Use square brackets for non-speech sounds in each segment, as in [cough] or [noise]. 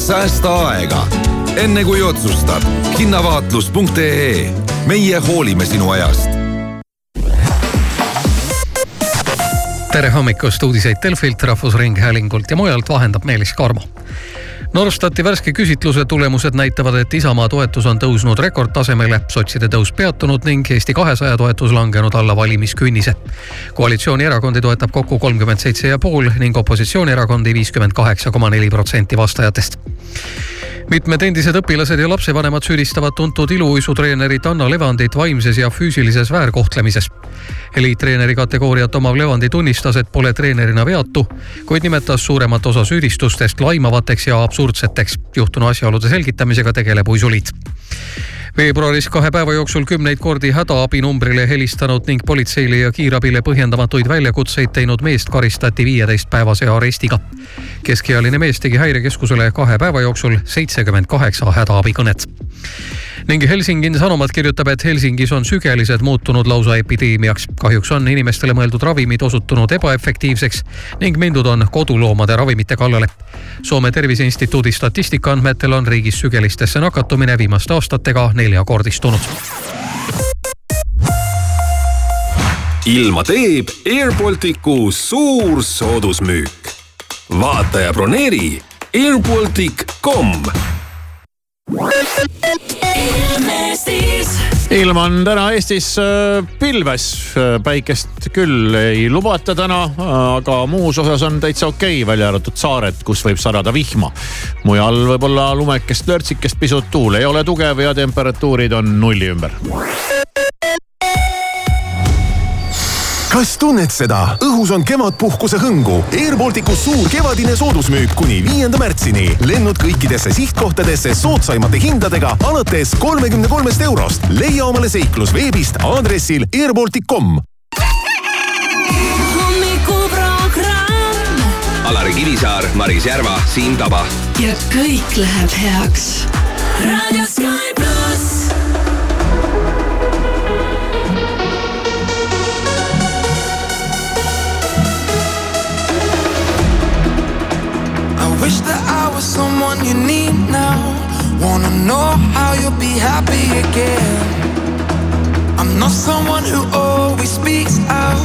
säästa aega. enne kui otsustad, hinnavaatlus.ee. meie hoolime sinu ajast tere hommikust, uudiseid Delfilt, Rahvusringhäälingult ja mujalt vahendab Meelis Karmo Norstati värske küsitluse tulemused näitavad, et Isamaa toetus on tõusnud rekordtasemele, sotside tõus peatunud ning Eesti kahesaja toetus langenud alla valimiskünnise. koalitsioonierakondi toetab kokku kolmkümmend seitse ja pool ning opositsioonierakondi viiskümmend kaheksa koma neli protsenti vastajatest mitmed endised õpilased ja lapsevanemad süüdistavad tuntud iluuisutreenerit Anna Levandit vaimses ja füüsilises väärkohtlemises. eliittreeneri kategooriat omav Levandi tunnistas, et pole treenerina veatu, kuid nimetas suuremat osa süüdistustest laimavateks ja absurdseteks. juhtunu asjaolude selgitamisega tegeleb uisuliit veebruaris kahe päeva jooksul kümneid kordi hädaabinumbrile helistanud ning politseile ja kiirabile põhjendamatuid väljakutseid teinud meest karistati viieteistpäevase arestiga. keskealine mees tegi häirekeskusele kahe päeva jooksul seitsekümmend kaheksa hädaabikõnet ning Helsingin Sanomat kirjutab, et Helsingis on sügelised muutunud lausa epideemiaks. kahjuks on inimestele mõeldud ravimid osutunud ebaefektiivseks ning mindud on koduloomade ravimite kallale. Soome Tervise Instituudi statistika andmetel on riigis sügelistesse nakatumine viimaste aastatega neljakordistunud. ilma teeb Air Balticu suur soodusmüük. vaata ja broneeri airbaltic.com ilm on täna Eestis äh, pilves, äh, päikest küll ei lubata täna, aga muus osas on täitsa okei okay,, välja arvatud saared, kus võib sadada vihma. mujal võib-olla lumekest, lörtsikest pisut, tuul ei ole tugev ja temperatuurid on nulli ümber kas tunned seda? õhus on kevadpuhkuse hõngu. Air Balticus suur kevadine soodusmüük kuni viienda märtsini. lennud kõikidesse sihtkohtadesse soodsaimate hindadega alates kolmekümne kolmest eurost. leia omale seiklus veebist aadressil airbaltic.com. Alari Kivisaar, Maris Järva, Siim Taba. ja kõik läheb heaks. raadio Sky Wish that I was someone you need now. Wanna know how you'll be happy again. I'm not someone who always speaks out.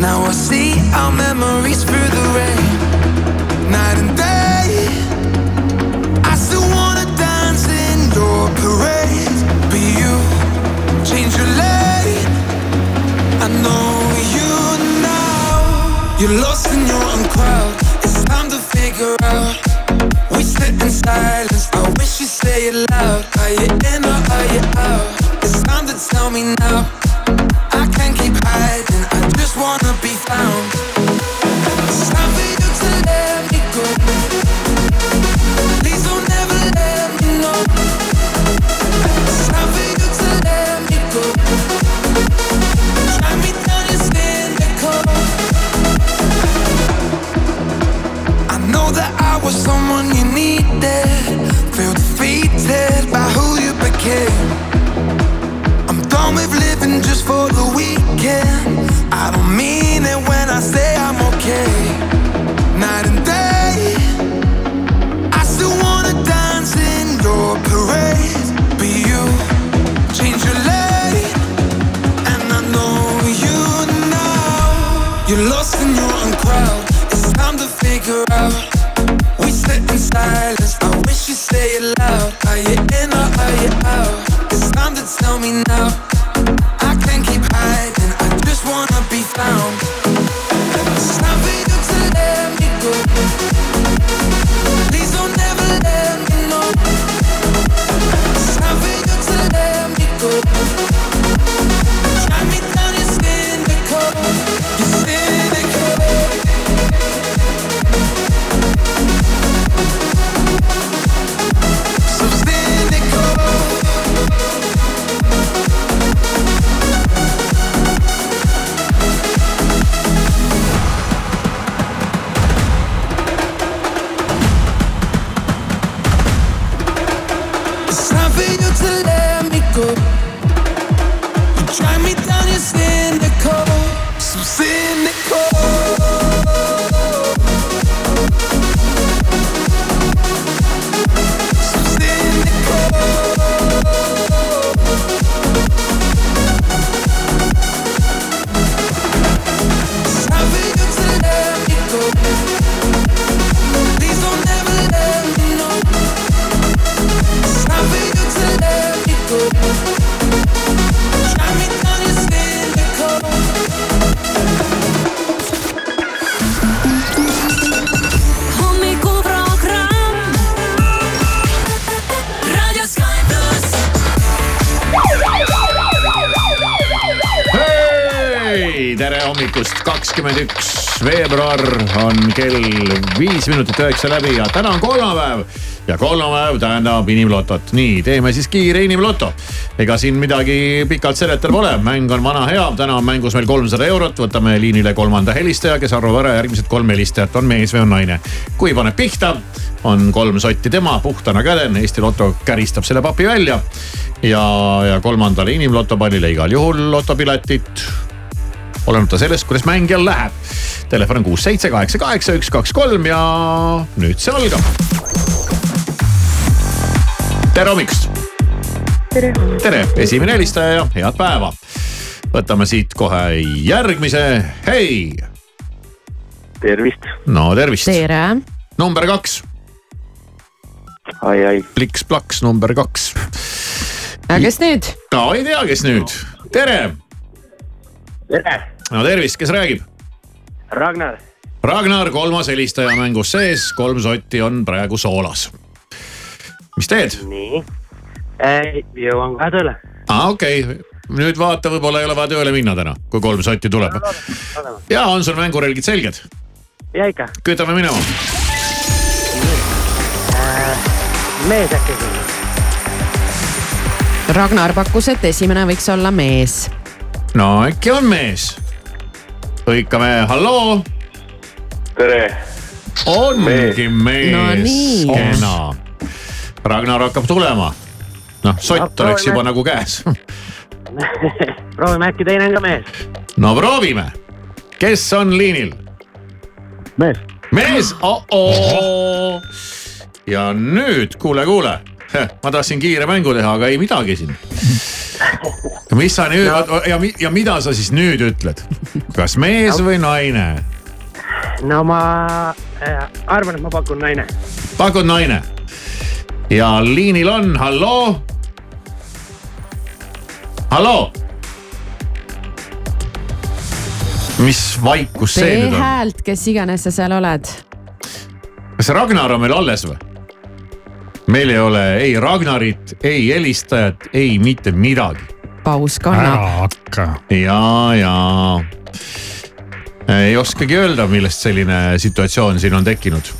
Now I see our memories through the rain. Night and day. I still wanna dance in your parade. But you change your lane. I know you now. You're lost in your own crowd. Figure out. We sit in silence. I wish you'd say it loud. Are you in or are you out? It's time to tell me now. I can't keep hiding. I just wanna be found. someone you needed. Feel defeated by who you became. I'm done with living just for the weekend. me now. Hommikust, kakskümmend üks veebruar on kell viis minutit üheksa läbi ja täna on kolmapäev. ja kolmapäev tähendab inimlotot. nii, teeme siis kiire inimloto. ega siin midagi pikalt seletada pole, mäng on vana hea, täna on mängus meil kolmsada eurot, võtame liinile kolmanda helistaja, kes arvab ära järgmised kolm helistajat, on mees või on naine. kui paneb pihta, on kolm sotti tema, puhtana käden, Eesti Loto käristab selle papi välja. ja, ja kolmandale inimlotopallile igal juhul lotopiletit olenemata sellest, kuidas mängijal läheb. Telefon on kuus, seitse, kaheksa, kaheksa, üks, kaks, kolm ja nüüd see algab. tere hommikust. tere. tere, esimene helistaja ja head päeva. võtame siit kohe järgmise, hei. tervist. no tervist. tere. number kaks. ai, ai. pliks-plaks number kaks. aga kes nüüd? no ei tea, kes nüüd, tere. tere. No tervist, kes räägib? Ragnar. Ragnar, kolmas helistaja mängus sees, kolm sotti on praegu soolas. mis teed? nii. jõuan kohe tööle. aa, okei okay., nüüd vaata, võib-olla ei ole vaja tööle minna täna, kui kolm sotti tuleb. ja on sul mängurelgid selged? ja ikka. kütame minema. mees äkki. Ragnar pakkus, et esimene võiks olla mees. no äkki on mees? Hõikame, halloo. tere. ongi mees No kena. Ragnar hakkab tulema. noh, sott No, oleks juba nagu käes. [laughs] proovime, äkki teine on ka mees. no proovime. kes on liinil? mees. mees oh, -oh. ja nüüd kuule, kuule, ma tahtsin kiire mängu teha, aga ei midagi siin. [laughs] mis sa nüüd no. ja, ja mida sa siis nüüd ütled, kas mees või naine? no ma äh, arvan, et ma pakun naine. pakud naine ja liinil on, halloo. halloo. mis vaikus see tee nüüd on? häält, kes iganes sa seal oled. kas Ragnar on meil alles või? meil ei ole ei Ragnarit, ei helistajat, ei mitte midagi. Paus kannab. hakka. ja, ja ei oskagi öelda, millest selline situatsioon siin on tekkinud.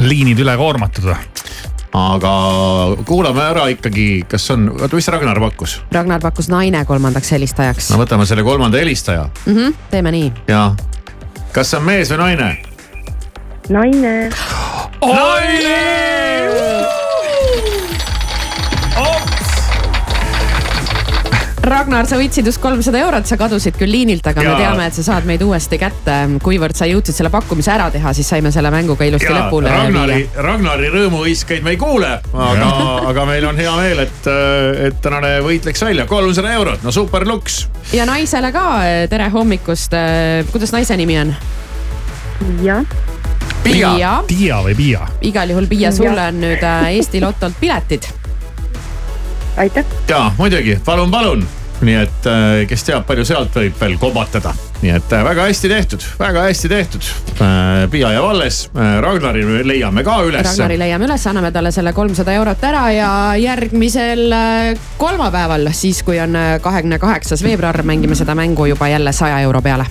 liinid üle koormatud või? aga kuulame ära ikkagi, kas on, oota, mis Ragnar pakkus? Ragnar pakkus naine kolmandaks helistajaks no võtame selle kolmanda helistaja mm. -hmm, teeme nii. ja kas see on mees või naine? naine. Ragnar, sa võitsid just kolmsada eurot, sa kadusid küll liinilt, aga Jaa. me teame, et sa saad meid uuesti kätte. kuivõrd sa jõudsid selle pakkumise ära teha, siis saime selle mänguga ilusti ja lõpule Ragnari viia., Ragnari rõõmuhõiskeid me ei kuule, aga, [laughs] aga meil on hea meel, et, et tänane võit läks välja, kolmsada eurot, no super luks. ja naisele ka tere hommikust. kuidas naise nimi on? jah. Piia. Tiia või Piia? igal juhul Piia, sulle on nüüd äh, Eesti Lotolt piletid. Aitäh. ja muidugi, palun, palun. nii et äh, kes teab, palju sealt võib veel kobatada. nii et äh, väga hästi tehtud, väga hästi tehtud. Piia jääb alles, Ragnari leiame ka ülesse. Ragnari leiame üles, anname talle selle kolmsada eurot ära ja järgmisel äh, kolmapäeval, siis kui on äh, kahekümne kaheksas veebruar, mängime seda mängu juba jälle saja euro peale.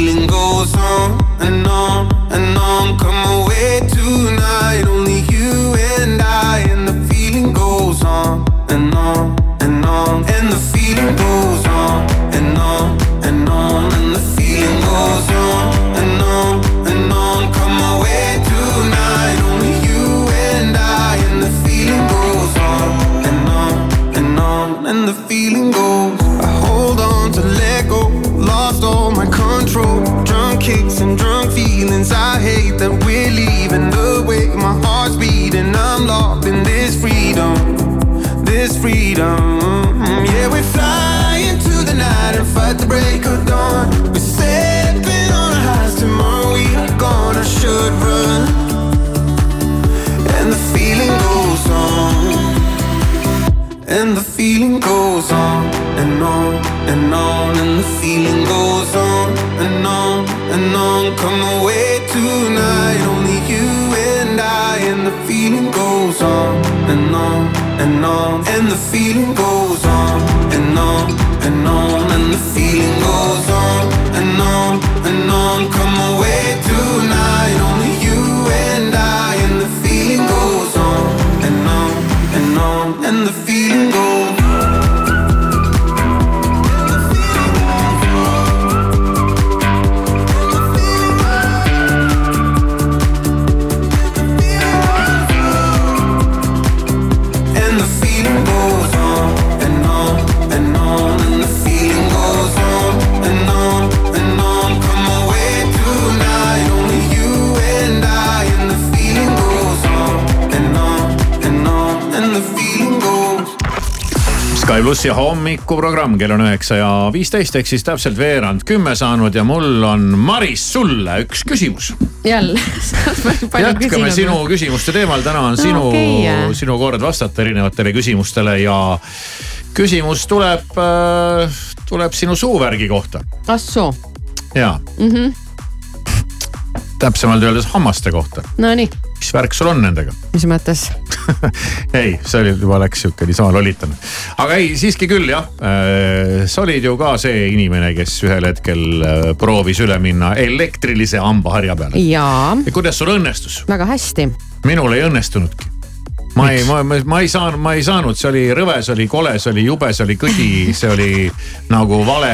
feeling goes on and on and on. On, and the feeling goes plussi hommikuprogramm, kell on üheksa ja viisteist ehk siis täpselt veerand kümme saanud ja mul on Maris sulle üks küsimus. jälle [laughs] jätkame sinu küsimuste teemal, täna on sinu okei. okay. sinu kord vastata erinevatele küsimustele ja küsimus tuleb, tuleb sinu suuvärgi kohta ah soo ja mm. -hmm. täpsemalt öeldes hammaste kohta. Nonii, mis värk sul on nendega? mis mõttes? [laughs] ei, see oli juba läks sihuke niisama lolitanud. aga ei, siiski küll jah. sa olid ju ka see inimene, kes ühel hetkel äh, proovis üle minna elektrilise hambaharja peale. ja kuidas sul õnnestus? väga hästi. minul ei õnnestunudki. Ma ei, ma, ma, ma ei saanud, ma ei saanud, see oli rõve, see oli kole, see oli jube, see oli kõdi, see oli nagu vale,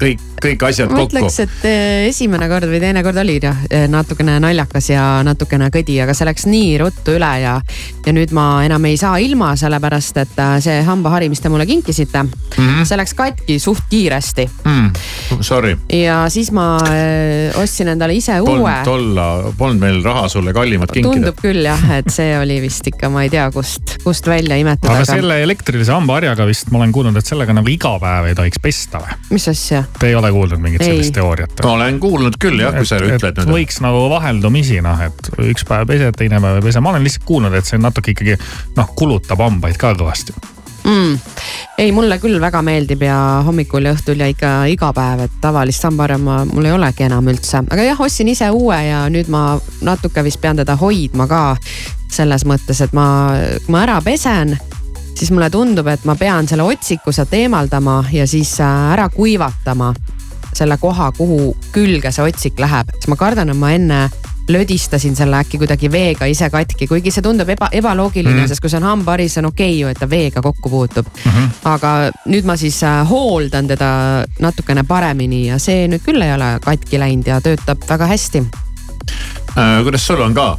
kõik, kõik asjad ma kokku ütleks, et eh, esimene kord või teine kord oli jah eh, natukene naljakas ja natukene kõdi, aga see läks nii ruttu üle ja, ja nüüd ma enam ei saa ilma, sellepärast et äh, see hambahari, mis te mulle kinkisite mm, -hmm. see läks katki suht kiiresti mm,. Sorry, ja siis ma ostsin endale ise uue polnud. olla, polnud meil raha sulle kallimat kinkida tundub. küll jah, et see oli oli vist ikka, ma ei tea, kust, kust välja imetada, aga selle elektrilise hambaharjaga vist ma olen kuulnud, et sellega nagu iga päev ei tohiks pesta või? mis asja? Te ei ole kuulnud mingit Ei. sellist teooriat? olen kuulnud küll jah, kui sa ütled nüüd. võiks nagu vaheldumisi noh, et üks päev pesed, teine päev ei pese, ma olen lihtsalt kuulnud, et see natuke ikkagi noh, kulutab hambaid ka kõvasti. mm.. ei, mulle küll väga meeldib ja hommikul ja õhtul ja ikka iga päev, et tavalist hambaharja ma, mul ei olegi enam üldse, aga jah, ostsin ise uue ja nüüd ma natuke vist pean teda hoidma ka selles mõttes, et ma, kui ma ära pesen siis mulle tundub, et ma pean selle otsiku sealt eemaldama ja siis äh, ära kuivatama selle koha, kuhu külge see otsik läheb, siis ma kardan, et ma enne lödistasin selle äkki kuidagi veega ise katki, kuigi see tundub eba, ebaloogiline mm., sest kui see on hambahari, see on okei okay ju, et ta veega kokku puutub mm. -hmm. aga nüüd ma siis äh, hooldan teda natukene paremini ja see nüüd küll ei ole katki läinud ja töötab väga hästi. Äh, kuidas sul on ka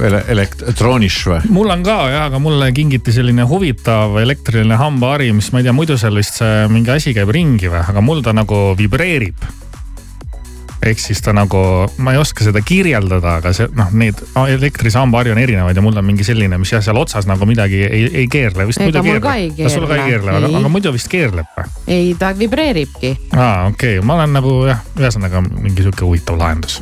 ele- elektroonish või? mul on ka jah, aga mulle kingiti selline huvitav elektriline hambahari, mis ma ei tea, muidu seal vist see mingi asi käib ringi või, aga mul ta nagu vibreerib. Ehk siis ta nagu, ma ei oska seda kirjeldada, aga see noh, neid elektrilisi hambahari on erinevaid ja mul on mingi selline, mis jah, seal otsas nagu midagi ei, ei keerle vist. Ega mul ka ei sul ka ei keerle, keerle, aga, ei. aga muidu vist keerleb või? ei, ta vibreeribki. aa, okei okay., ma olen nagu jah, ühesõnaga mingi sihuke huvitav lahendus.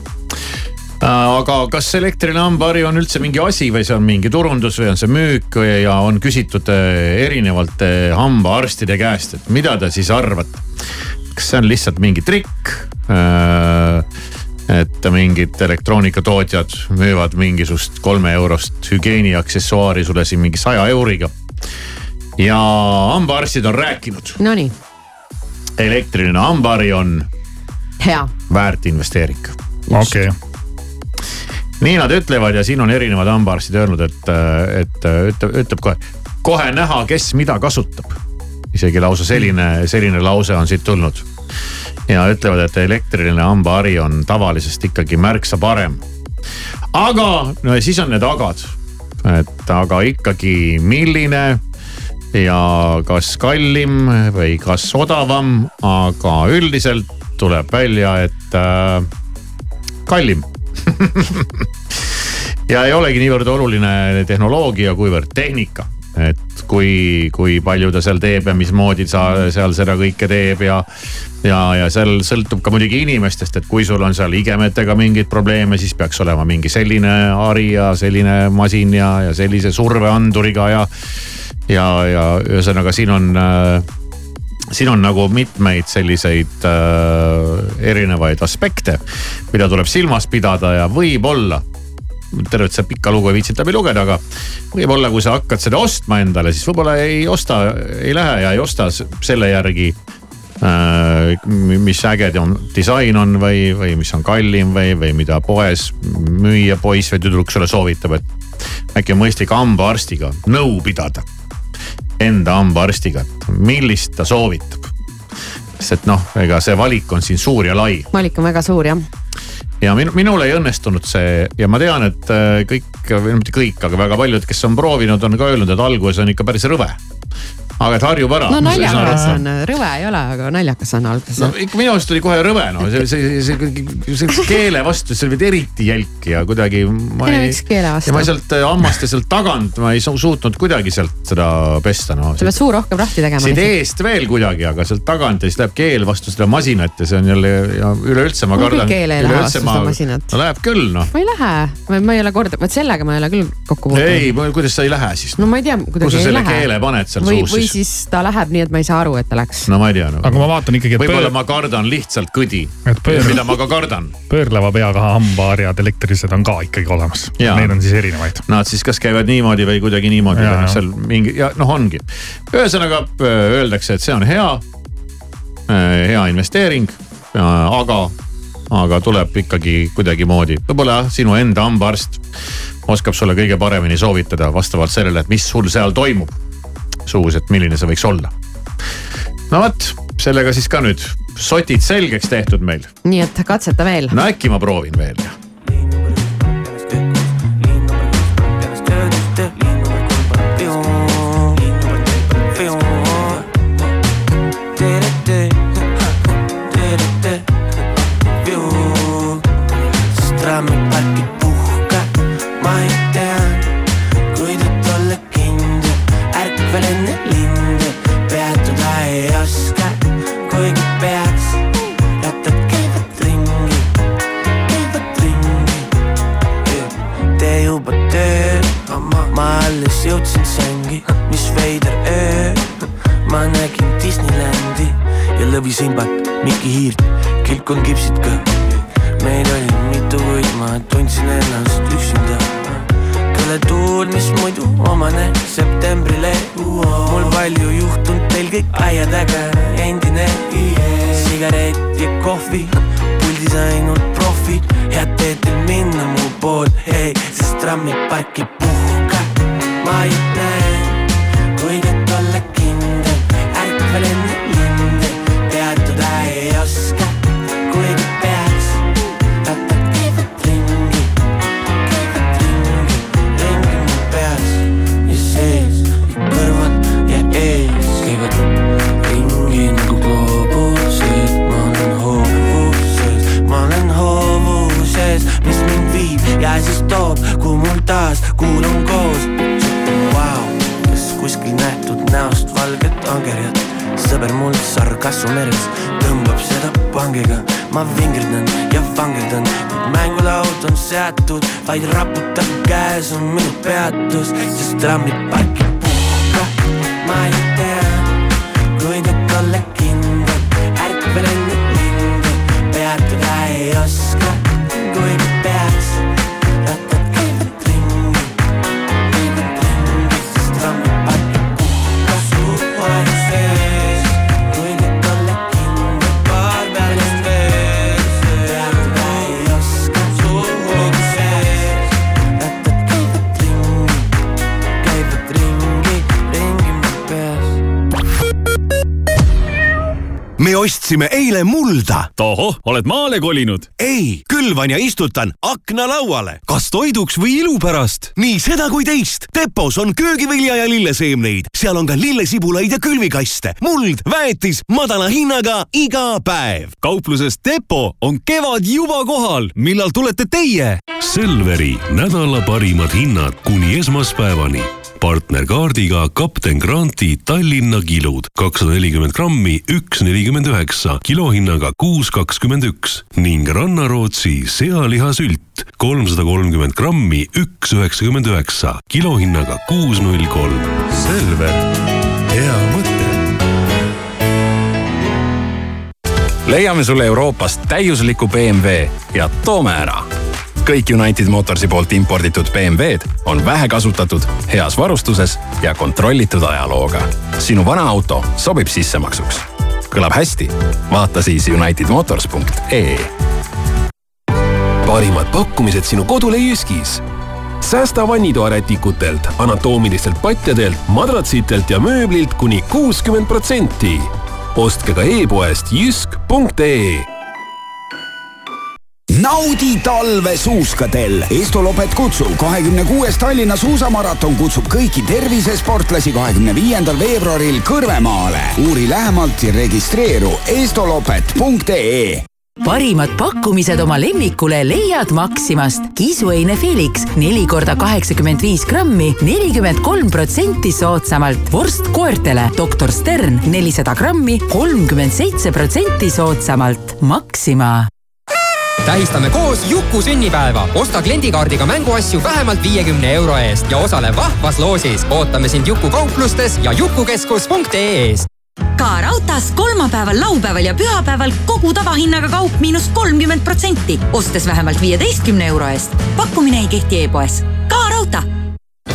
aga kas elektriline hambahari on üldse mingi asi või see on mingi turundus või on see müük või ja on küsitud eh, erinevate hambaarstide käest, et mida te siis arvate? Kas see on lihtsalt mingi trikk? et mingid elektroonikatootjad müüvad mingisugust kolme eurost hügieeniaksessuaari sulle siin mingi saja euriga. ja hambaarstid on rääkinud, Nonii, elektriline hambahari on hea. väärt investeering okei okay., nii nad ütlevad ja siin on erinevad hambaarstid öelnud, et, et ütleb, ütleb kohe, kohe näha, kes mida kasutab. Isegi lausa selline, selline lause on siit tulnud. ja ütlevad, et elektriline hambahari on tavalisest ikkagi märksa parem. aga no ja siis on need agad, et aga ikkagi, milline ja kas kallim või kas odavam, aga üldiselt tuleb välja, et äh, kallim [laughs] ja ei olegi niivõrd oluline tehnoloogia, kuivõrd tehnika. Et kui, kui palju ta seal teeb ja mismoodi sa seal seda kõike teeb ja, ja, ja seal sõltub ka muidugi inimestest, et kui sul on seal igemetega mingeid probleeme, siis peaks olema mingi selline hari ja selline masin ja, ja sellise surveanduriga ja, ja, ja ühesõnaga siin on äh, siin on nagu mitmeid selliseid äh, erinevaid aspekte, mida tuleb silmas pidada ja võib-olla tervet seda pikka lugu ei viitsita läbi lugeda, aga võib-olla kui sa hakkad seda ostma endale, siis võib-olla ei osta, ei lähe ja ei osta selle järgi äh,. mis äge on disain on või, või mis on kallim või, või mida poes müüja, poiss või tüdruk sulle soovitab, et äkki on mõistlik hambaarstiga nõu pidada enda hambaarstiga, et millist ta soovitab. sest et noh, ega see valik on siin suur ja lai valik on väga suur jah. Ja minu, minul ei õnnestunud see ja ma tean, et äh, kõik, või mitte kõik, aga väga paljud, kes on proovinud, on ka öelnud, et alguses on ikka päris rõve. Aga et harjub ära. no naljakas on, rõve ei ole, aga naljakas on alguses no ikka minu arust oli kohe rõve, no see, see, see see keele vastu, see oli eriti jälk ja kuidagi. no ja ma sealt äh, hammaste sealt tagant ma ei su- suutnud kuidagi sealt seda pesta, no. sa pead suu rohkem lahti tegema siit eest veel kuidagi, aga sealt tagant ja siis läheb keel vastu seda masinat ja see on jälle ja üleüldse ma kardan. keel ei lähe vastu seda masinat. no läheb küll noh. ma ei lähe, ma ei ole kord, vot sellega ma ei ole küll kokku puutunud. ei, kuidas sa ei lähe siis? no ma ei tea, kus sa selle lähe. keele paned seal või, suus või siis? ta läheb nii, et ma ei saa aru, et ta läks. no ma ei tea no.. aga ma vaatan ikkagi, võib-olla pöör, ma kardan lihtsalt kõdi, Et pöör- mida ma ka kardan. pöörleva peaga hambaharjad elektrilised on ka ikkagi olemas. Neid on siis erinevaid. Nad siis kas käivad niimoodi või kuidagi niimoodi Jaa, või noh, seal mingi ja noh, ongi. ühesõnaga öö, öeldakse, et see on hea, hea investeering, aga, aga tuleb ikkagi kuidagimoodi, võib-olla jah, sinu enda hambaarst oskab sulle kõige paremini soovitada vastavalt sellele, et mis sul seal toimub suus, et milline see võiks olla. no vot, sellega siis ka nüüd sotid selgeks tehtud meil. nii et katseta veel. no äkki ma proovin veel jah. Mängulaud on seatud, vaid raputab käes on minu peatus, sest trammipark ei puhka, ma ei tea, kuid et olla ostsime eile mulda. tohoh, oled maale kolinud? ei, külvan ja istutan aknalauale, kas toiduks või ilu pärast. nii seda kui teist. Depos on köögivilja ja lilleseemneid, seal on ka lillesibulaid ja külvikaste. muld, väetis madala hinnaga iga päev. kaupluses Depo on kevad juba kohal. millal tulete teie? Selveri nädala parimad hinnad kuni esmaspäevani partnerkaardiga kapten Granti Tallinna kilud kakssada nelikümmend grammi, üks nelikümmend üheksa, kilohinnaga kuus kakskümmend üks ning Rannarootsi sealihasült kolmsada kolmkümmend grammi, üks üheksakümmend üheksa, kilohinnaga kuus null kolm. Selver, hea mõte. leiame sulle Euroopast täiusliku BMW ja toome ära kõik United Motorsi poolt imporditud BMW-d on vähekasutatud, heas varustuses ja kontrollitud ajalooga. sinu vana auto sobib sissemaksuks. kõlab hästi? vaata siis unitedmotors.ee. parimad pakkumised sinu kodule Jyskis säästa vannitoarätikutelt, anatoomilistelt patjadelt, madratsitelt ja mööblilt kuni kuuskümmend protsenti. ostke ka e-poest jysk.ee naudi talve suuskadel. Estolopet kutsub, kahekümne kuues Tallinna suusamaraton kutsub kõiki tervisesportlasi kahekümne viiendal veebruaril Kõrvemaale. uuri lähemalt ja registreeru estolopet.ee parimad pakkumised oma lemmikule leiad Maximast. kisuheine Felix neli korda kaheksakümmend viis grammi, nelikümmend kolm protsenti soodsamalt. vorst koertele doktor Stern nelisada grammi, kolmkümmend seitse protsenti soodsamalt. Maxima tähistame koos Juku sünnipäeva. osta kliendikaardiga mänguasju vähemalt viiekümne euro eest ja osale vahvas loosis. ootame sind Juku kauplustes ja jukukeskus.ee-s ka raudtees kolmapäeval, laupäeval ja pühapäeval kogu tavahinnaga kaup miinus kolmkümmend protsenti, ostes vähemalt viieteistkümne euro eest. pakkumine ei kehti e-poes. ka raudtee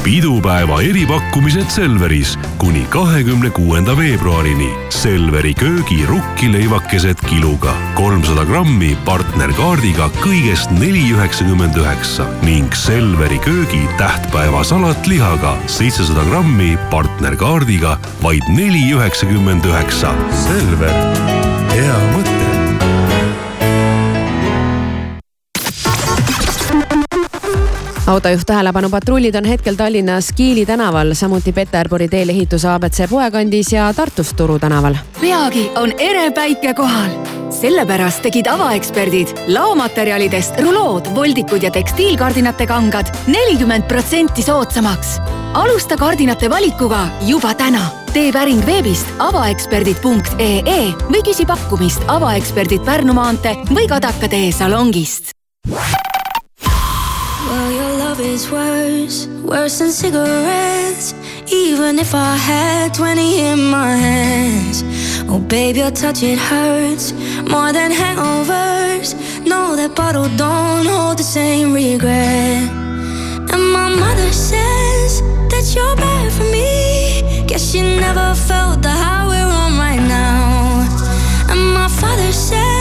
pidupäeva eripakkumised Selveris kuni kahekümne kuuenda veebruarini. Selveri köögi rukkileivakesed kiluga kolmsada grammi partnerkaardiga kõigest neli üheksakümmend üheksa ning Selveri köögi tähtpäevasalat lihaga seitsesada grammi partnerkaardiga vaid neli üheksakümmend üheksa. Selver, hea mõte autojuht tähelepanu, patrullid on hetkel Tallinnas Kiili tänaval, samuti Peterburi teel ehituse abc poekandis ja Tartus Turu tänaval. peagi on ere päike kohal. sellepärast tegid avaeksperdid laomaterjalidest rulood, voldikud ja tekstiilkardinate kangad nelikümmend protsenti soodsamaks. alusta kardinate valikuga juba täna. tee päring veebist avaeksperdid.ee või küsi pakkumist avaeksperdid Pärnu maantee või Kadaka tee salongist. Is worse, worse than cigarettes. Even if I had 20 in my hands. Oh, babe, your touch, it hurts more than hangovers. No, that bottle don't hold the same regret. And my mother says that you're bad for me. Guess she never felt the high we're on right now. And my father says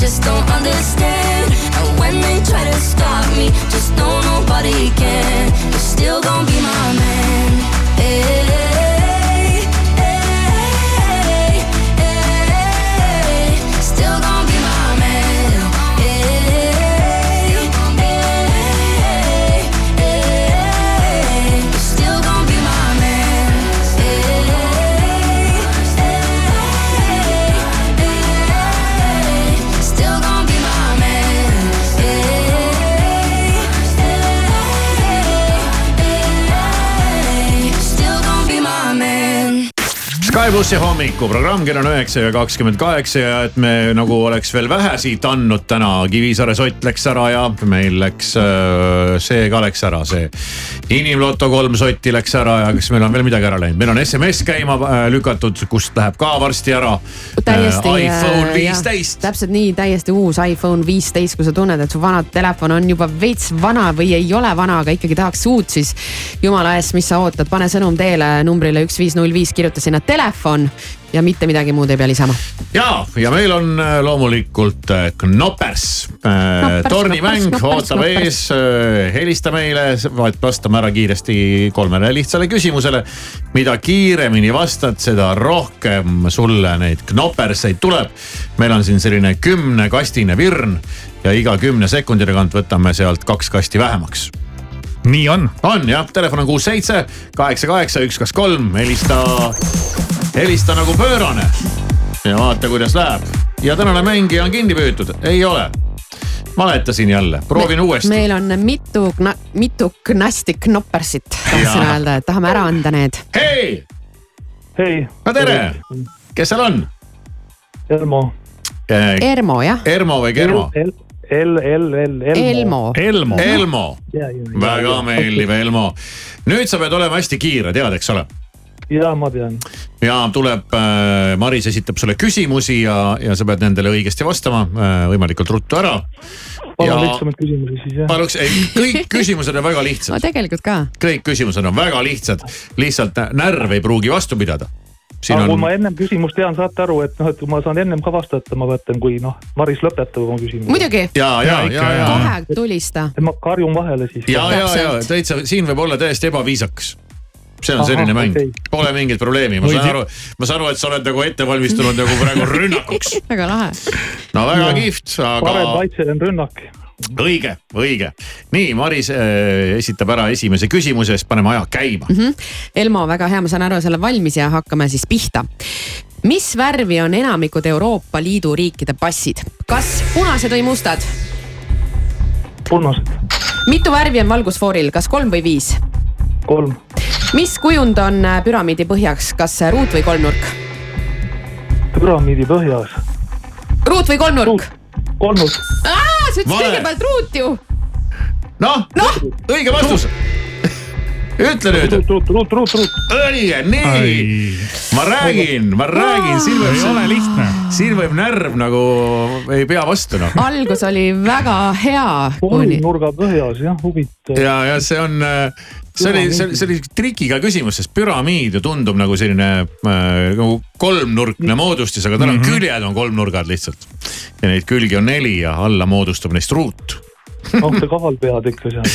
Just don't understand. And when they try to stop me, just know nobody can. You're still gonna be Plussi hommikuprogramm, kell on üheksa ja kakskümmend kaheksa ja et me nagu oleks veel vähe siit andnud täna. Kivisaare sott läks ära ja meil läks äh, see ka läks ära, see inimloto kolm sotti läks ära ja kas meil on veel midagi ära läinud, meil on SMS käima äh, lükatud, kust läheb ka varsti ära. täiesti Äh, iPhone äh, viisteist. täpselt nii, täiesti uus iPhone viisteist, kui sa tunned, et su vana telefon on juba veits vana või ei ole vana, aga ikkagi tahaks uut, siis jumala eest, mis sa ootad, pane sõnum teele numbrile üks viis null viis, kirjuta sinna telefon ja mitte midagi muud ei pea lisama. ja, ja meil on äh, loomulikult äh, Knoppers äh, tornimäng knoppers, ootab knoppers. ees. helista meile, vastame ära kiiresti kolmele lihtsale küsimusele. mida kiiremini vastad, seda rohkem sulle neid knopperseid tuleb. meil on siin selline kümnekastine virn ja iga kümne sekundi tagant võtame sealt kaks kasti vähemaks nii on. on jah, telefon on kuus, seitse, kaheksa, kaheksa, üks, kaks, kolm, helista, helista nagu pöörane. ja vaata, kuidas läheb. ja tänane mängija on kinni püütud, ei ole. valetasin jälle, proovin uuesti. meil on mitu, mitu knasti knoppersit, tahtsin öelda, et tahame ära anda need. hei. hei. no tere, kes seal on? Elmo. Ermo jah. Ermo või Germo? El, El, El, El, Elmo. Elmo. Elmo. Väga meeldiv, Elmo. nüüd sa pead olema hästi kiire, tead, eks ole? Ja ma tean. ja tuleb äh,, Maris esitab sulle küsimusi ja, ja sa pead nendele õigesti vastama äh, võimalikult ruttu ära. palun lihtsamaid küsimusi siis jah. paluks, ei kõik [laughs] küsimused on väga lihtsad. no tegelikult ka. kõik küsimused on väga lihtsad, lihtsalt närv ei pruugi vastu pidada. siin aga on kui ma ennem küsimust tean, saate aru, et noh, et ma saan ennem ka vastata, ma mõtlen, kui noh, Maris lõpetab oma küsimuse. muidugi. ja, ja, ja, ja. kohe tulista. ma karjun vahele siis. ja, ja, ja täitsa siin võib olla täiesti ebaviisakas see on Ahah, selline mäng okei. pole mingit probleemi, ma saan aru, ma saan aru, et sa oled nagu ette valmistunud nagu praegu rünnakuks. [laughs] väga lahe. no väga No, kihvt, parem aga kaitse on rünnak. õige, õige. nii, Maris äh, esitab ära esimese küsimuse, siis paneme aja käima. mm. -hmm. Elmo, väga hea, ma saan aru, sa oled valmis ja hakkame siis pihta. mis värvi on enamikud Euroopa Liidu riikide passid, kas punased või mustad? punased. mitu värvi on valgusfooril, kas kolm või viis? Kolm. mis kujund on äh, püramiidi põhjaks, kas äh, ruut või kolmnurk? püramiidi põhjas. ruut või kolmnurk? kolmnurk. sa ütlesid kõigepealt ruut ju. noh no., õige vastus. ütle nüüd. õige, nii. ma räägin, ma räägin, siin võib. Ei ole lihtne. siin võib närv nagu ei pea vastu noh. algus oli väga hea. nurga põhjas jah, huvitav. ja, ja see on, see oli, see oli, see oli trikiga küsimus, sest püramiid ju tundub nagu selline äh, nagu kolmnurkne moodustis, aga tal on mm -hmm. küljed on kolmnurgad lihtsalt. ja neid külgi on neli ja alla moodustab neist ruut. noh, te kahal pead ikka seal.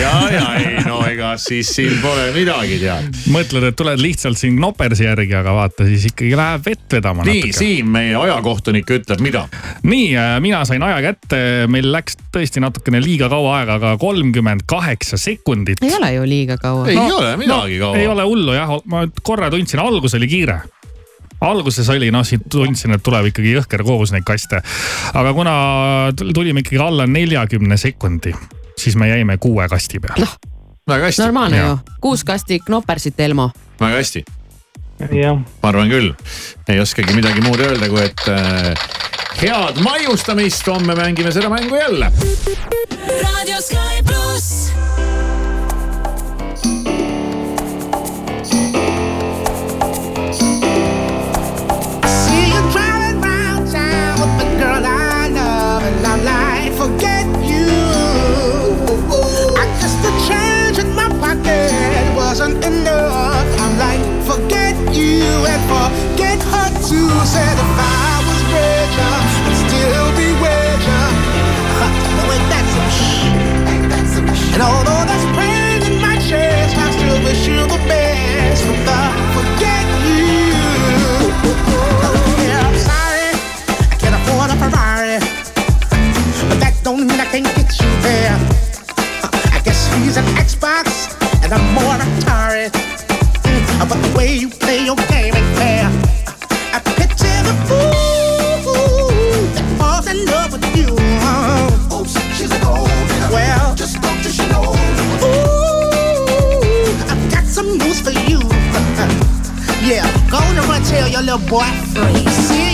ja, ja ei no ega siis siin pole midagi tead. mõtled, et tuled lihtsalt siin Nopersi järgi, aga vaata siis ikkagi läheb vett vedama nii. Siim, meie ajakohtunik ütleb mida? nii, mina sain aja kätte, meil läks tõesti natukene liiga kaua aega, aga kolmkümmend kaheksa sekundit. ei ole ju liiga kaua. ei no, ole midagi no, kaua. ei ole hullu jah, ma korra tundsin, algus oli kiire alguses oli noh, siit tundsin, et tuleb ikkagi jõhker kogus neid kaste. aga kuna tulime ikkagi alla neljakümne sekundi, siis me jäime kuue kasti peale. väga hästi. normaalne ju, kuus kasti Knopersit, Elmo. väga hästi. ma arvan küll, ei oskagi midagi muud öelda, kui et äh, head maiustamist, homme mängime seda mängu jälle. raadio Sky pluss. But I forget you. Yeah, I'm sorry. I can't afford a Ferrari, but that don't mean I can get you there. I guess he's an X-Box and I'm more atari. About the way you play your game ain't fair. I picture the fool little boy free.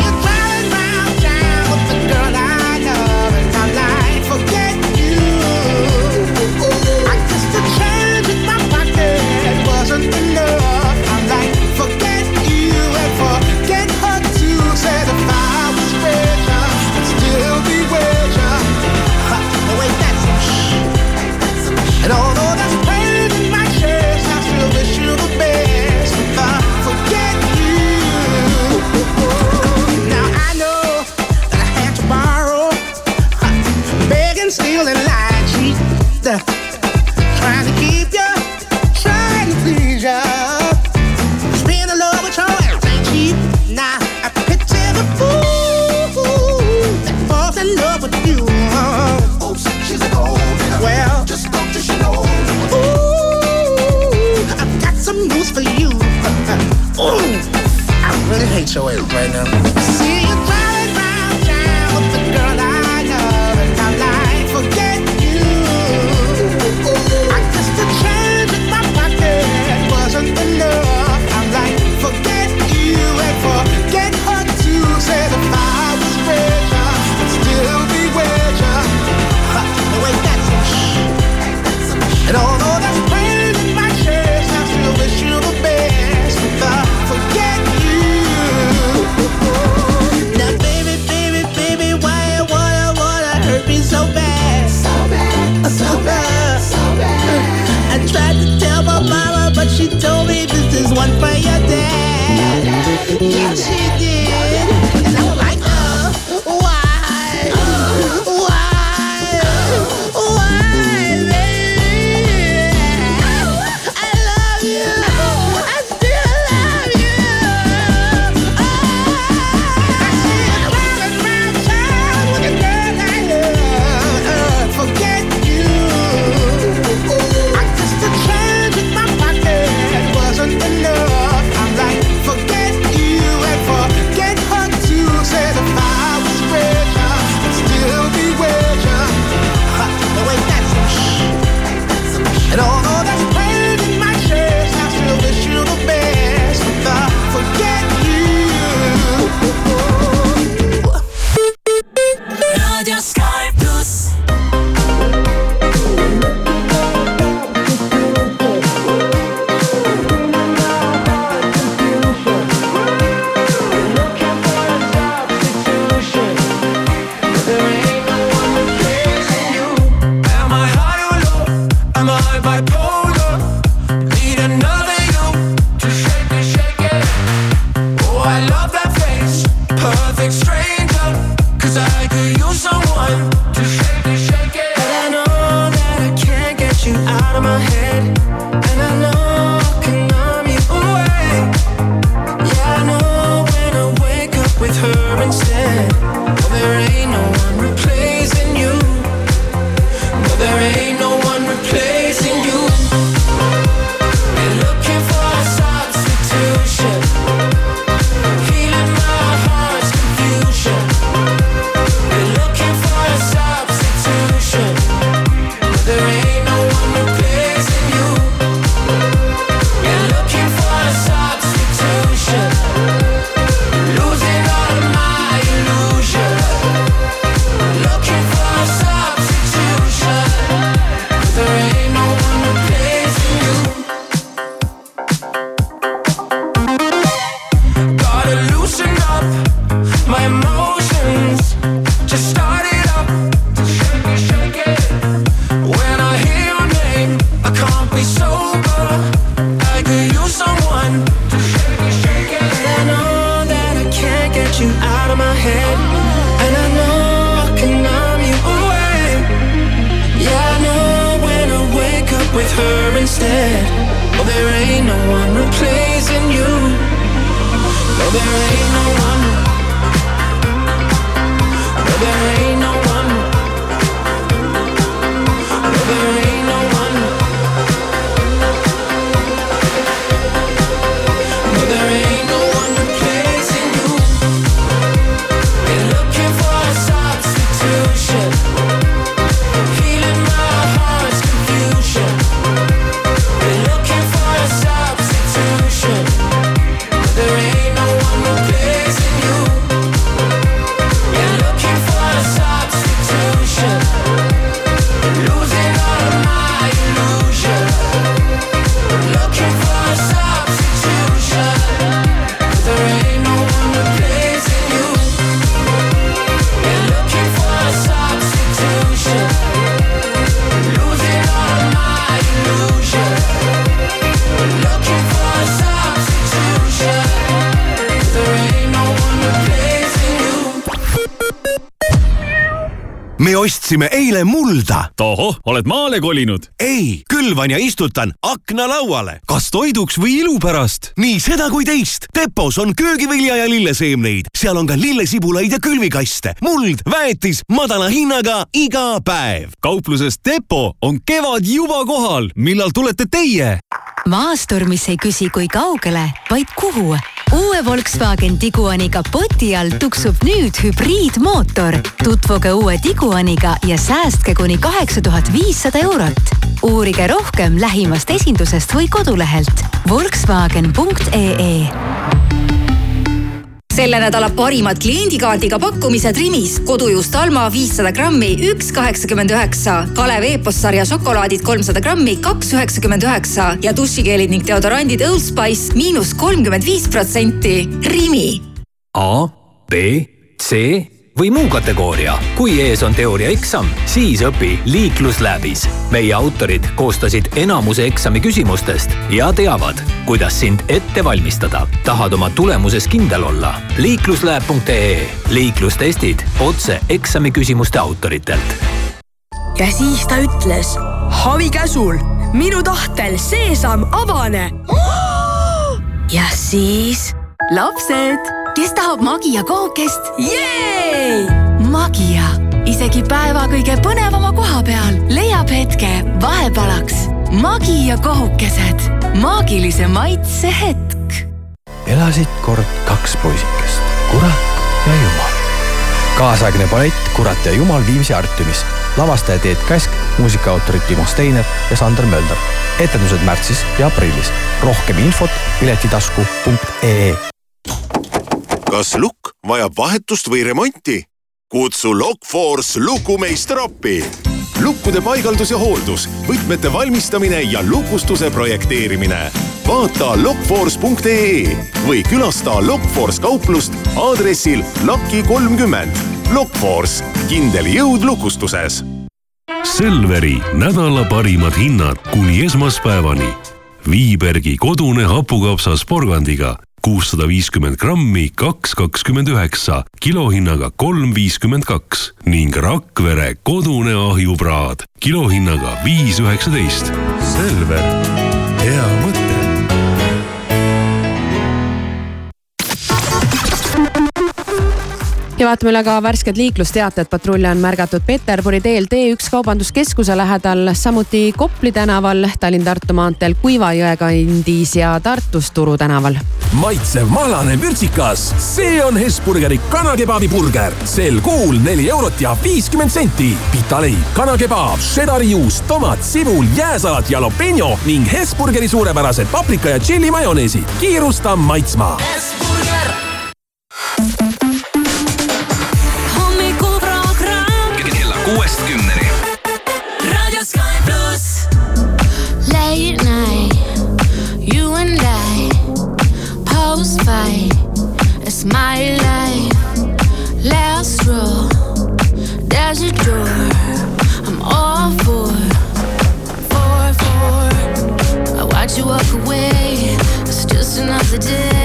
Me ostsime eile mulda. tohoh, oled maale kolinud? ei, külvan ja istutan aknalauale, kas toiduks või ilu pärast. nii seda kui teist. Depos on köögivilja ja lilleseemneid, seal on ka lillesibulaid ja külvikaste, muld, väetis madala hinnaga iga päev. kaupluses Depo on kevad juba kohal, millal tulete teie? maastur, mis ei küsi, kui kaugele, vaid kuhu. Uue Volkswagen Tiguani kapoti all tuksub nüüd hübriidmootor. tutvuge uue Tiguaniga ja säästke kuni kaheksa tuhat viissada eurot. uurige rohkem lähimast esindusest või kodulehelt Volkswagen.ee selle nädala parimad kliendikaardiga pakkumised Rimis. kodujuust Alma viissada grammi, üks kaheksakümmend üheksa. Kalev Eepos sarja šokolaadid kolmsada grammi, kaks üheksakümmend üheksa ja dušikeelid ning deodorandid Old Spice miinus kolmkümmend viis protsenti. Rimi A, B, C või muu kategooria. kui ees on teooriaeksam, siis õpi liiklusläbis. meie autorid koostasid enamuse eksami küsimustest ja teavad, kuidas sind ette valmistada. tahad oma tulemuses kindel olla? liiklusläeb.ee liiklustestid otse eksamiküsimuste autoritelt ja siis ta ütles Havi käsul, minu tahtel seesam avane. [gasps] ja siis lapsed, kes tahab Magia kookest? Magia, isegi päeva kõige põnevama koha peal leiab hetke vahepalaks. Magia kohukesed, maagilise maitse hetk. elasid kord kaks poisikest, kurat ja jumal. kaasaegne ballett Kurat ja jumal Viimsi Artiumis. lavastaja Teet Käsk, muusikaautorid Timo Steiner ja Sander Mölder. etendused märtsis ja aprillis. rohkem infot piletitasku.ee kas lukk vajab vahetust või remonti? kutsu Lockforce lukumeister appi. lukkude paigaldus ja hooldus, võtmete valmistamine ja lukustuse projekteerimine. vaata lockforce.ee või külasta Lockforce kauplust aadressil Laki kolmkümmend. Lockforce, kindel jõud lukustuses Selveri nädala parimad hinnad kuni esmaspäevani. Viibergi kodune hapukapsas porgandiga kuussada viiskümmend grammi, kaks kakskümmend üheksa, kilohinnaga kolm viiskümmend kaks ning Rakvere kodune ahjupraad kilohinnaga viis üheksateist. Selver, ja vaatame üle ka värsked liiklusteated. patrulle on märgatud Peterburi teel T1 kaubanduskeskuse lähedal, samuti Kopli tänaval, Tallinn-Tartu maanteel Kuiva jõe kandis ja Tartus Turu tänaval. maitsev mahlane vürtsikas, see on Hesburgeri kanakebabi burger. sel kuul neli eurot ja viiskümmend senti. pitaleib, kanakebaab, šedari juust, tomat, sibul, jääsalat, jalapeno ning Hesburgeri suurepärased paprika ja tšilli majoneesid. kiirusta maitsma. hommikuprogramm kuuest. Raadio Sky. Late night, you and I, post fight, it's my life. Last row, there's a door. I'm all for, for, for. I watch you walk away. It's just another day.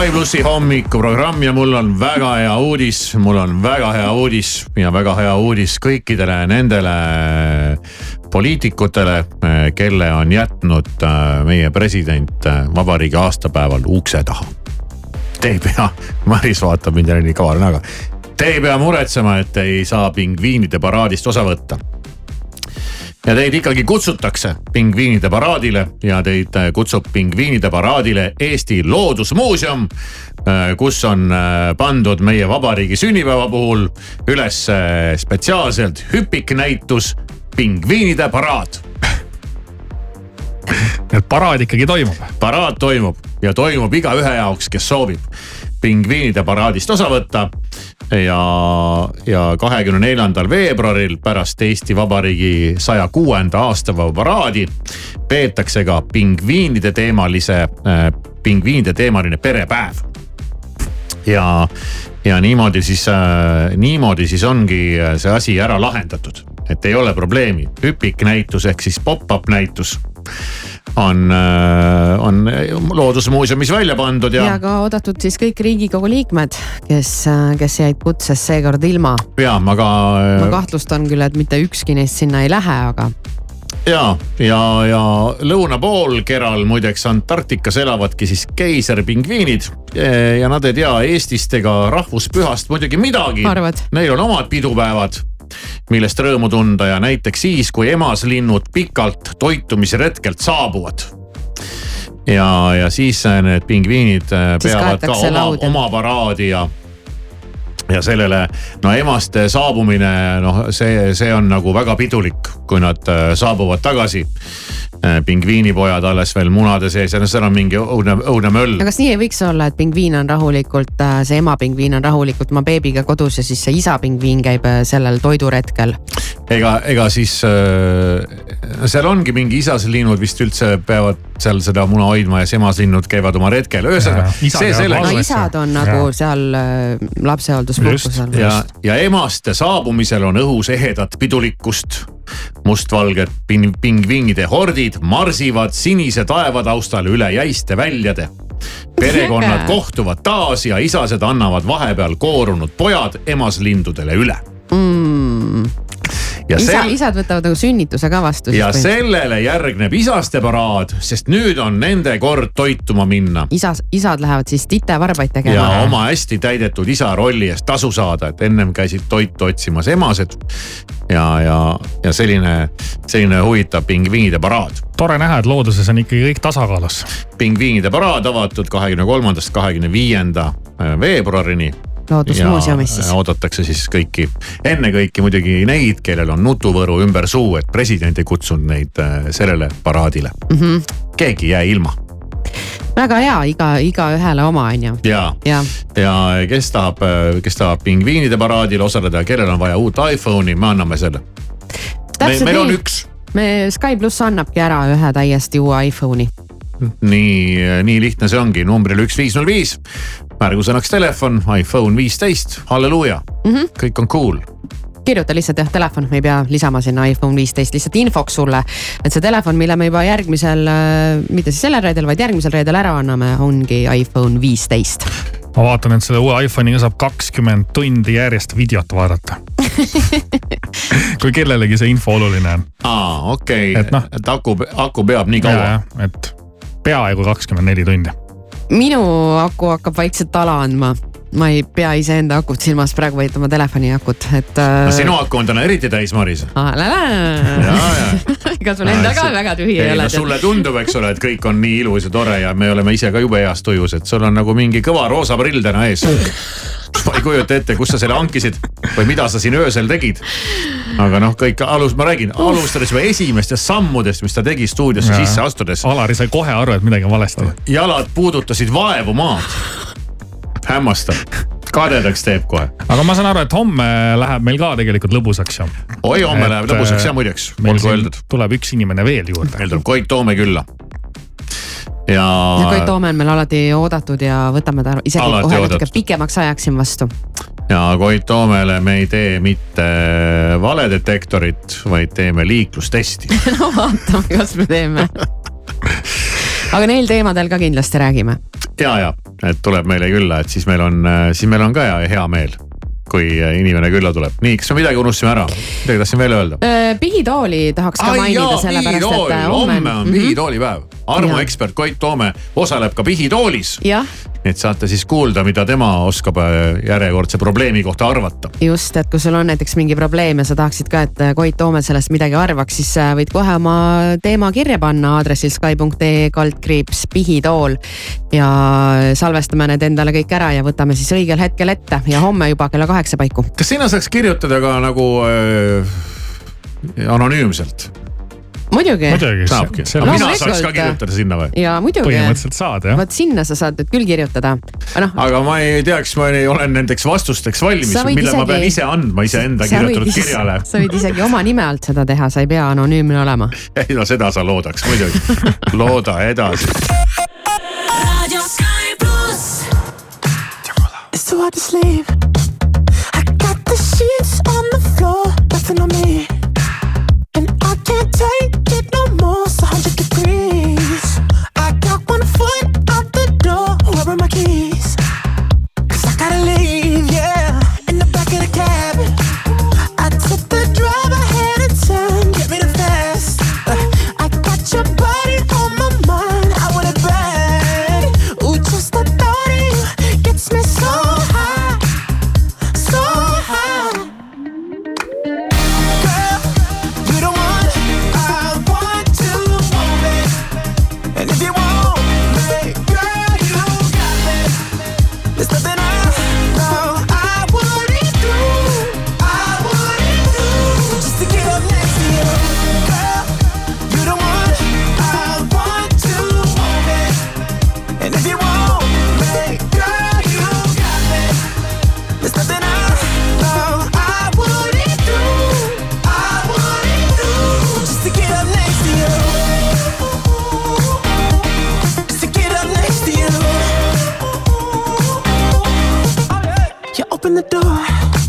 Sky plussi hommikuprogramm ja mul on väga hea uudis, mul on väga hea uudis ja väga hea uudis kõikidele nendele poliitikutele, kelle on jätnud äh, meie president äh, vabariigi aastapäeval ukse taha. Te ei pea, Maris vaatab mind jälle nii kaval näoga. Te ei pea muretsema, et ei saa pingviinide paraadist osa võtta ja teid ikkagi kutsutakse pingviinide paraadile ja teid äh, kutsub pingviinide paraadile Eesti Loodusmuuseum, kus on äh, pandud meie vabariigi sünnipäeva puhul üles äh, spetsiaalselt hüpiknäitus Pingviinide paraad. et paraad ikkagi toimub. paraad toimub ja toimub igaühe jaoks, kes soovib pingviinide paraadist osa võtta. ja, ja kahekümne neljandal veebruaril pärast Eesti Vabariigi saja kuuenda aastapäeva paraadi peetakse ka pingviinide teemalise äh,, pingviinide teemaline perepäev. ja, ja niimoodi siis äh,, niimoodi siis ongi see asi ära lahendatud, et ei ole probleemi, hüpiknäitus ehk siis pop-up näitus on, on Loodusmuuseumis välja pandud ja, ja ka oodatud siis kõik Riigikogu liikmed, kes, kes jäid kutsest seekord ilma. ja ma ka. ma kahtlustan küll, et mitte ükski neist sinna ei lähe, aga. ja, ja, ja lõunapoolkeral muideks Antarktikas elavadki siis keisripingviinid ja nad ei tea Eestist ega rahvuspühast muidugi midagi. Neil on omad pidupäevad millest rõõmu tunda ja näiteks siis, kui emaslinnud pikalt toitumisretkelt saabuvad. Ja, ja siis need pingviinid äh, Siis peavad ka oma, oma paraadi ja ja sellele, no emaste saabumine, noh, see, see on nagu väga pidulik, kui nad äh, saabuvad tagasi. pingviinipojad alles veel munade sees ja no seal on mingi õudne, õudne möll. aga kas nii ei võiks olla, et pingviin on rahulikult, see ema pingviin on rahulikult oma beebiga kodus ja siis see isa pingviin käib äh, sellel toiduretkel? Ega, ega siis äh, seal ongi mingi isaslinnud vist üldse peavad seal seda muna hoidma ja siis emaslinnud käivad oma retkel, ühesõnaga see no isad on nagu seal äh, lapsehoolduspuhkusel. ja, ja emaste saabumisel on õhus ehedat pidulikkust. mustvalged ping- pingviinide hordid marsivad sinise taeva taustal üle jäiste väljade. perekonnad kohtuvad taas ja isased annavad vahepeal koorunud pojad emaslindudele üle. mm. Ja isa sel-, isad võtavad nagu sünnituse ka vastu. ja sellele järgneb isaste paraad, sest nüüd on nende kord toituma minna isas, isad lähevad siis titevarbaid ja tegema. oma hästi täidetud isa rolli eest tasu saada, et ennem käisid toitu otsimas emased. ja, ja, ja selline, selline huvitav pingviinide paraad. tore näha, et looduses on ikkagi kõik tasakaalus. pingviinide paraad avatud kahekümne kolmandast kahekümne viienda äh, veebruarini loodusmuuseumis siis oodatakse siis kõiki, ennekõike muidugi neid, kellel on nutuvõru ümber suu, et president ei kutsunud neid äh, sellele paraadile. Mm -hmm. keegi ei jää ilma väga hea, iga, igaühele oma on ju. ja, ja ja kes tahab, kes tahab pingviinide paraadil osaleda, kellel on vaja uut iPhone'i, me anname selle. Täpselt meil on üks, me Sky pluss annabki ära ühe täiesti uue iPhone'i. nii, nii lihtne see ongi, numbril üks, viis, null viis. märgusõnaks telefon, iPhone viisteist, halleluuja mm. -hmm. kõik on cool. kirjuta lihtsalt jah telefon, me ei pea lisama sinna iPhone viisteist lihtsalt infoks sulle. et see telefon, mille me juba järgmisel, mitte siis sellel reedel, vaid järgmisel reedel ära anname, ongi iPhone viisteist. ma vaatan, et selle uue iPhone'iga saab kakskümmend tundi järjest videot vaadata. [laughs] kui kellelegi see info oluline on. aa, okei okay., et noh, et aku, aku peab nii kaua. et peaaegu kakskümmend neli tundi. minu aku hakkab vaikselt ala andma ma ei pea iseenda akut silmas praegu, vaid oma telefoni akut, et äh, no sinu aku on täna eriti täis, Maris. [laughs] ega sul endal ka väga tühi ei ei ole no. sulle tundub, eks ole, et kõik on nii ilus ja tore ja me oleme ise ka jube heas tujus, et sul on nagu mingi kõva roosa prill täna ees. [laughs] [laughs] ma ei kujuta ette, kust sa selle hankisid või mida sa siin öösel tegid. aga noh, kõik alus, ma räägin, alustades juba esimestest sammudest, mis ta tegi stuudiosse sisse astudes. Alari sai kohe aru, et midagi on valesti. jalad puudutasid vaevu maad. hämmastav, kadedaks teeb kohe. aga ma saan aru, et homme läheb meil ka tegelikult lõbusaks ju. oi, homme läheb lõbusaks ja muideks, olgu öeldud. tuleb üks inimene veel juurde. meil tuleb Koit Toome külla. ja. ja Koit Toome on meil alati oodatud ja võtame ta isegi kohe natuke pikemaks ajaks siin vastu. ja Koit Toomele me ei tee mitte valedetektorit, vaid teeme liiklustesti. [laughs] no vaatame, kas me teeme. aga neil teemadel ka kindlasti räägime. ja, ja, et tuleb meile külla, et siis meil on, siis meil on ka hea, hea meel, kui inimene külla tuleb. nii, kas me midagi unustasime ära? midagi tahtsin veel öelda. pihitooli tahaks ka mainida, sellepärast et äh, homme on Mhm. pihitoolipäev. Armu Jaa. ekspert Koit Toome osaleb ka pihitoolis. et saate siis kuulda, mida tema oskab äh, järjekordse probleemi kohta arvata. just, et kui sul on näiteks mingi probleem ja sa tahaksid ka, et äh, Koit Toome sellest midagi arvaks, siis äh, võid kohe oma teema kirja panna aadressil Sky.ee kaldkriips pihitool. ja salvestame need endale kõik ära ja võtame siis õigel hetkel ette ja homme juba kella kaheksa paiku. kas sinna saaks kirjutada ka nagu äh, anonüümselt? muidugi. saabki, mina saaks ka kirjutada sinna või? ja muidugi. põhimõtteliselt saad jah. vot sinna sa saad nüüd küll kirjutada. noh, aga ma ei teaks, ma ei, olen nendeks vastusteks valmis võid mille ma isegi- pean ise andma iseenda võid kirjutatud is- kirjale. sa võid isegi oma nime alt seda teha, sa ei pea anonüümne olema. [laughs] ei no seda sa loodaks muidugi, looda edasi. It's too hard to sleep. I got the sheets on the floor, nothing on me. And I can't take no more, it's 100 degrees. I got one foot out open the door.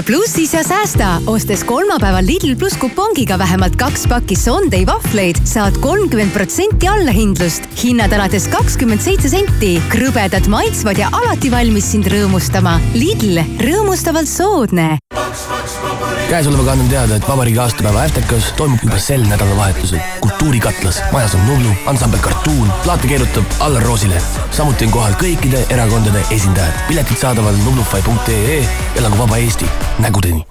Ole plussis ja säästa, ostes kolmapäeval Lidl pluss kupongiga vähemalt kaks pakki Sunday vahvleid, saad kolmkümmend protsenti allahindlust. hinnad alates kakskümmend seitse senti. krõbedad, maitsvad ja alati valmis sind rõõmustama. Lidl, rõõmustavalt soodne. Käesolevaga annan teada, et vabariigi aastapäeva Äftekas toimub juba sel nädalavahetusel Kultuurikatlas. majas on Nublu, ansambel Kartuun, plaate keerutab Allar Roosile. samuti on kohal kõikide erakondade esindajad. piletid saadaval nublufy.ee. elagu vaba Eesti, nägudeni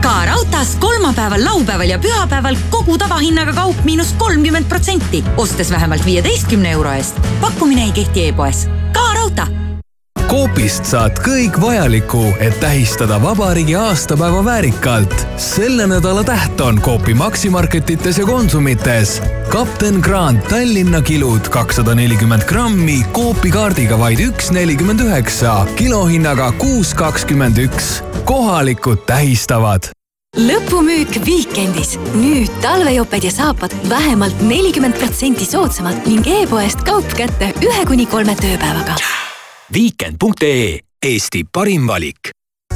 ka raudtees kolmapäeval, laupäeval ja pühapäeval kogu tavahinnaga kaup miinus kolmkümmend protsenti, ostes vähemalt viieteistkümne euro eest. pakkumine ei kehti e-poes. ka raudtee Coopist saad kõik vajaliku, et tähistada vabariigi aastapäeva väärikalt. selle nädala täht on Coopi Maximarketites ja Konsumites. kapten Grant Tallinna kilud kakssada nelikümmend grammi Coopi kaardiga vaid üks nelikümmend üheksa, kilohinnaga kuus kakskümmend üks. kohalikud tähistavad lõpumüük Viikendis. nüüd talvejoped ja saapad vähemalt nelikümmend protsenti soodsamalt ning e-poest kaup kätte ühe kuni kolme tööpäevaga. viikend.ee Eesti parim valik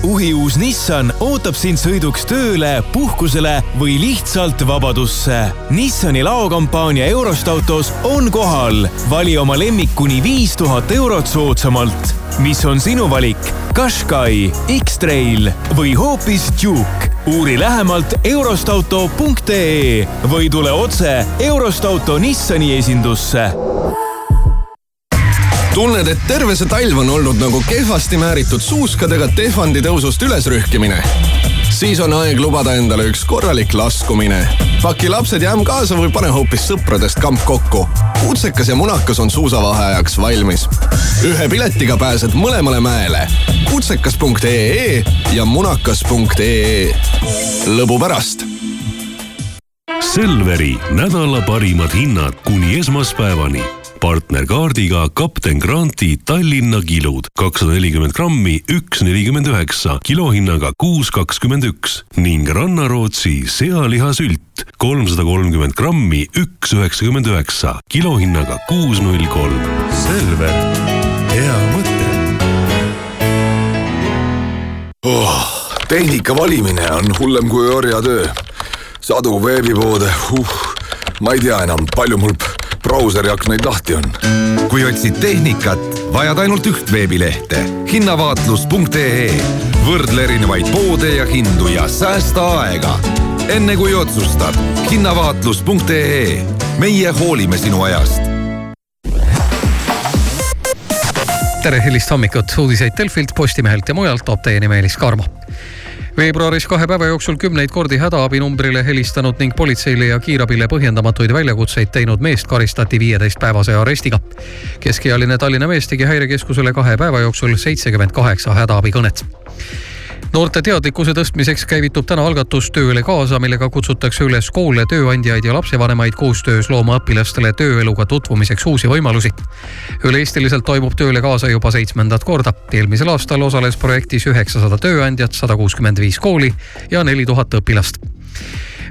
uhiuus Nissan ootab sind sõiduks tööle, puhkusele või lihtsalt vabadusse. Nissani laokampaania Eurost autos on kohal. vali oma lemmik kuni viis tuhat eurot soodsamalt. mis on sinu valik? Qashqai, X-Trail või hoopis Duke? uuri lähemalt eurostauto.ee või tule otse Eurost auto Nissani esindusse tunned, et terve see talv on olnud nagu kehvasti määritud suuskadega Tehvandi tõusust ülesrühkimine? siis on aeg lubada endale üks korralik laskumine. paki lapsed ja ämm kaasa või pane hoopis sõpradest kamp kokku. kutsekas ja munakas on suusavaheajaks valmis. ühe piletiga pääsed mõlemale mäele. kutsekas.ee ja munakas.ee. lõbu pärast Selveri nädala parimad hinnad kuni esmaspäevani partnerkaardiga kapten Granti Tallinna kilud kakssada nelikümmend grammi, üks nelikümmend üheksa, kilohinnaga kuus kakskümmend üks ning Rannarootsi sealihasült kolmsada kolmkümmend grammi, üks üheksakümmend üheksa, kilohinnaga kuus null kolm. Selver, hea mõte oh,. tehnika valimine on hullem kui orjatöö. sadu veebipoode, uh, ma ei tea enam, palju mul brauseri aknaid lahti on. kui otsid tehnikat, vajad ainult üht veebilehte hinnavaatlus.ee. võrdle erinevaid poode ja hindu ja säästa aega. enne kui otsustad. hinnavaatlus.ee. meie hoolime sinu ajast tere hilist hommikut, uudiseid Delfilt, Postimehelt ja mujalt toob teieni Meelis Karmo veebruaris kahe päeva jooksul kümneid kordi hädaabinumbrile helistanud ning politseile ja kiirabile põhjendamatuid väljakutseid teinud meest karistati viieteistpäevase arestiga. keskealine Tallinna mees tegi häirekeskusele kahe päeva jooksul seitsekümmend kaheksa hädaabikõnet noorte teadlikkuse tõstmiseks käivitub täna algatus Tööle kaasa, millega kutsutakse üles koole, tööandjaid ja lapsevanemaid koostöös looma õpilastele tööeluga tutvumiseks uusi võimalusi. üle-eestiliselt toimub Tööle kaasa juba seitsmendat korda. eelmisel aastal osales projektis üheksasada tööandjat, sada kuuskümmend viis kooli ja neli tuhat õpilast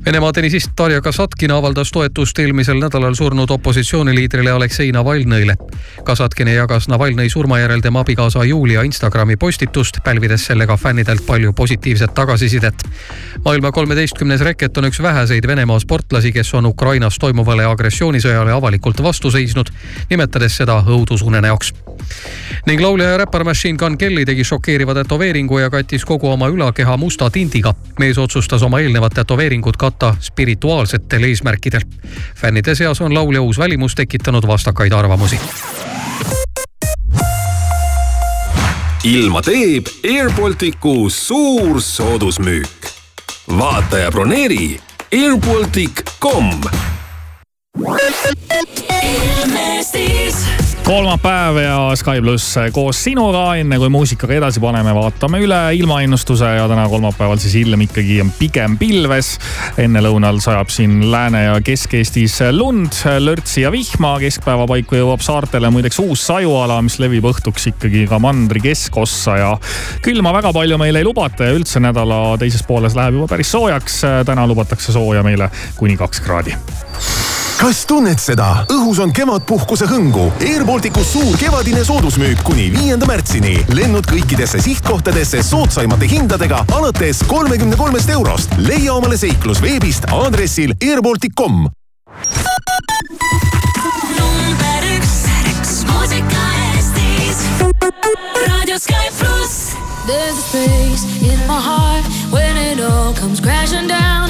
Venemaa tennisist Darja Kasatkin avaldas toetust eelmisel nädalal surnud opositsiooniliidrile Aleksei Navalnõile. Kasatkin jagas Navalnõi surma järel tema abikaasa Julia Instagrami postitust, pälvides sellega fännidelt palju positiivset tagasisidet. maailma kolmeteistkümnes reket on üks väheseid Venemaa sportlasi, kes on Ukrainas toimuvale agressioonisõjale avalikult vastu seisnud, nimetades seda õudusunenäoks ning laulja ja räppar Machine Gun Kelly tegi šokeeriva tätoveeringu ja kattis kogu oma ülakeha musta tindiga. mees otsustas oma eelnevad tätoveeringud katta spirituaalsetel eesmärkidel. fännide seas on laulja uus välimus tekitanud vastakaid arvamusi. ilma teeb Air Balticu suur soodusmüük. vaata ja broneeri airbaltic.com ilmestis kolmapäev ja Sky pluss koos sinuga, enne kui muusikaga edasi paneme, vaatame üle ilmaennustuse ja täna kolmapäeval siis ilm ikkagi on pigem pilves. ennelõunal sajab siin Lääne- ja Kesk-Eestis lund, lörtsi ja vihma. keskpäeva paiku jõuab saartele muideks uus sajuala, mis levib õhtuks ikkagi ka mandri keskossa ja külma väga palju meile ei lubata ja üldse nädala teises pooles läheb juba päris soojaks. täna lubatakse sooja meile kuni kaks kraadi kas tunned seda? õhus on kevadpuhkuse hõngu. Air Balticus suur kevadine soodusmüük kuni viienda märtsini. lennud kõikidesse sihtkohtadesse soodsaimate hindadega alates kolmekümne kolmest eurost. leia omale seiklus veebist aadressil airbaltic.com. number üks, üks muusika Eestis. raadio Sky pluss. There's a space in my heart when it all comes crashing down.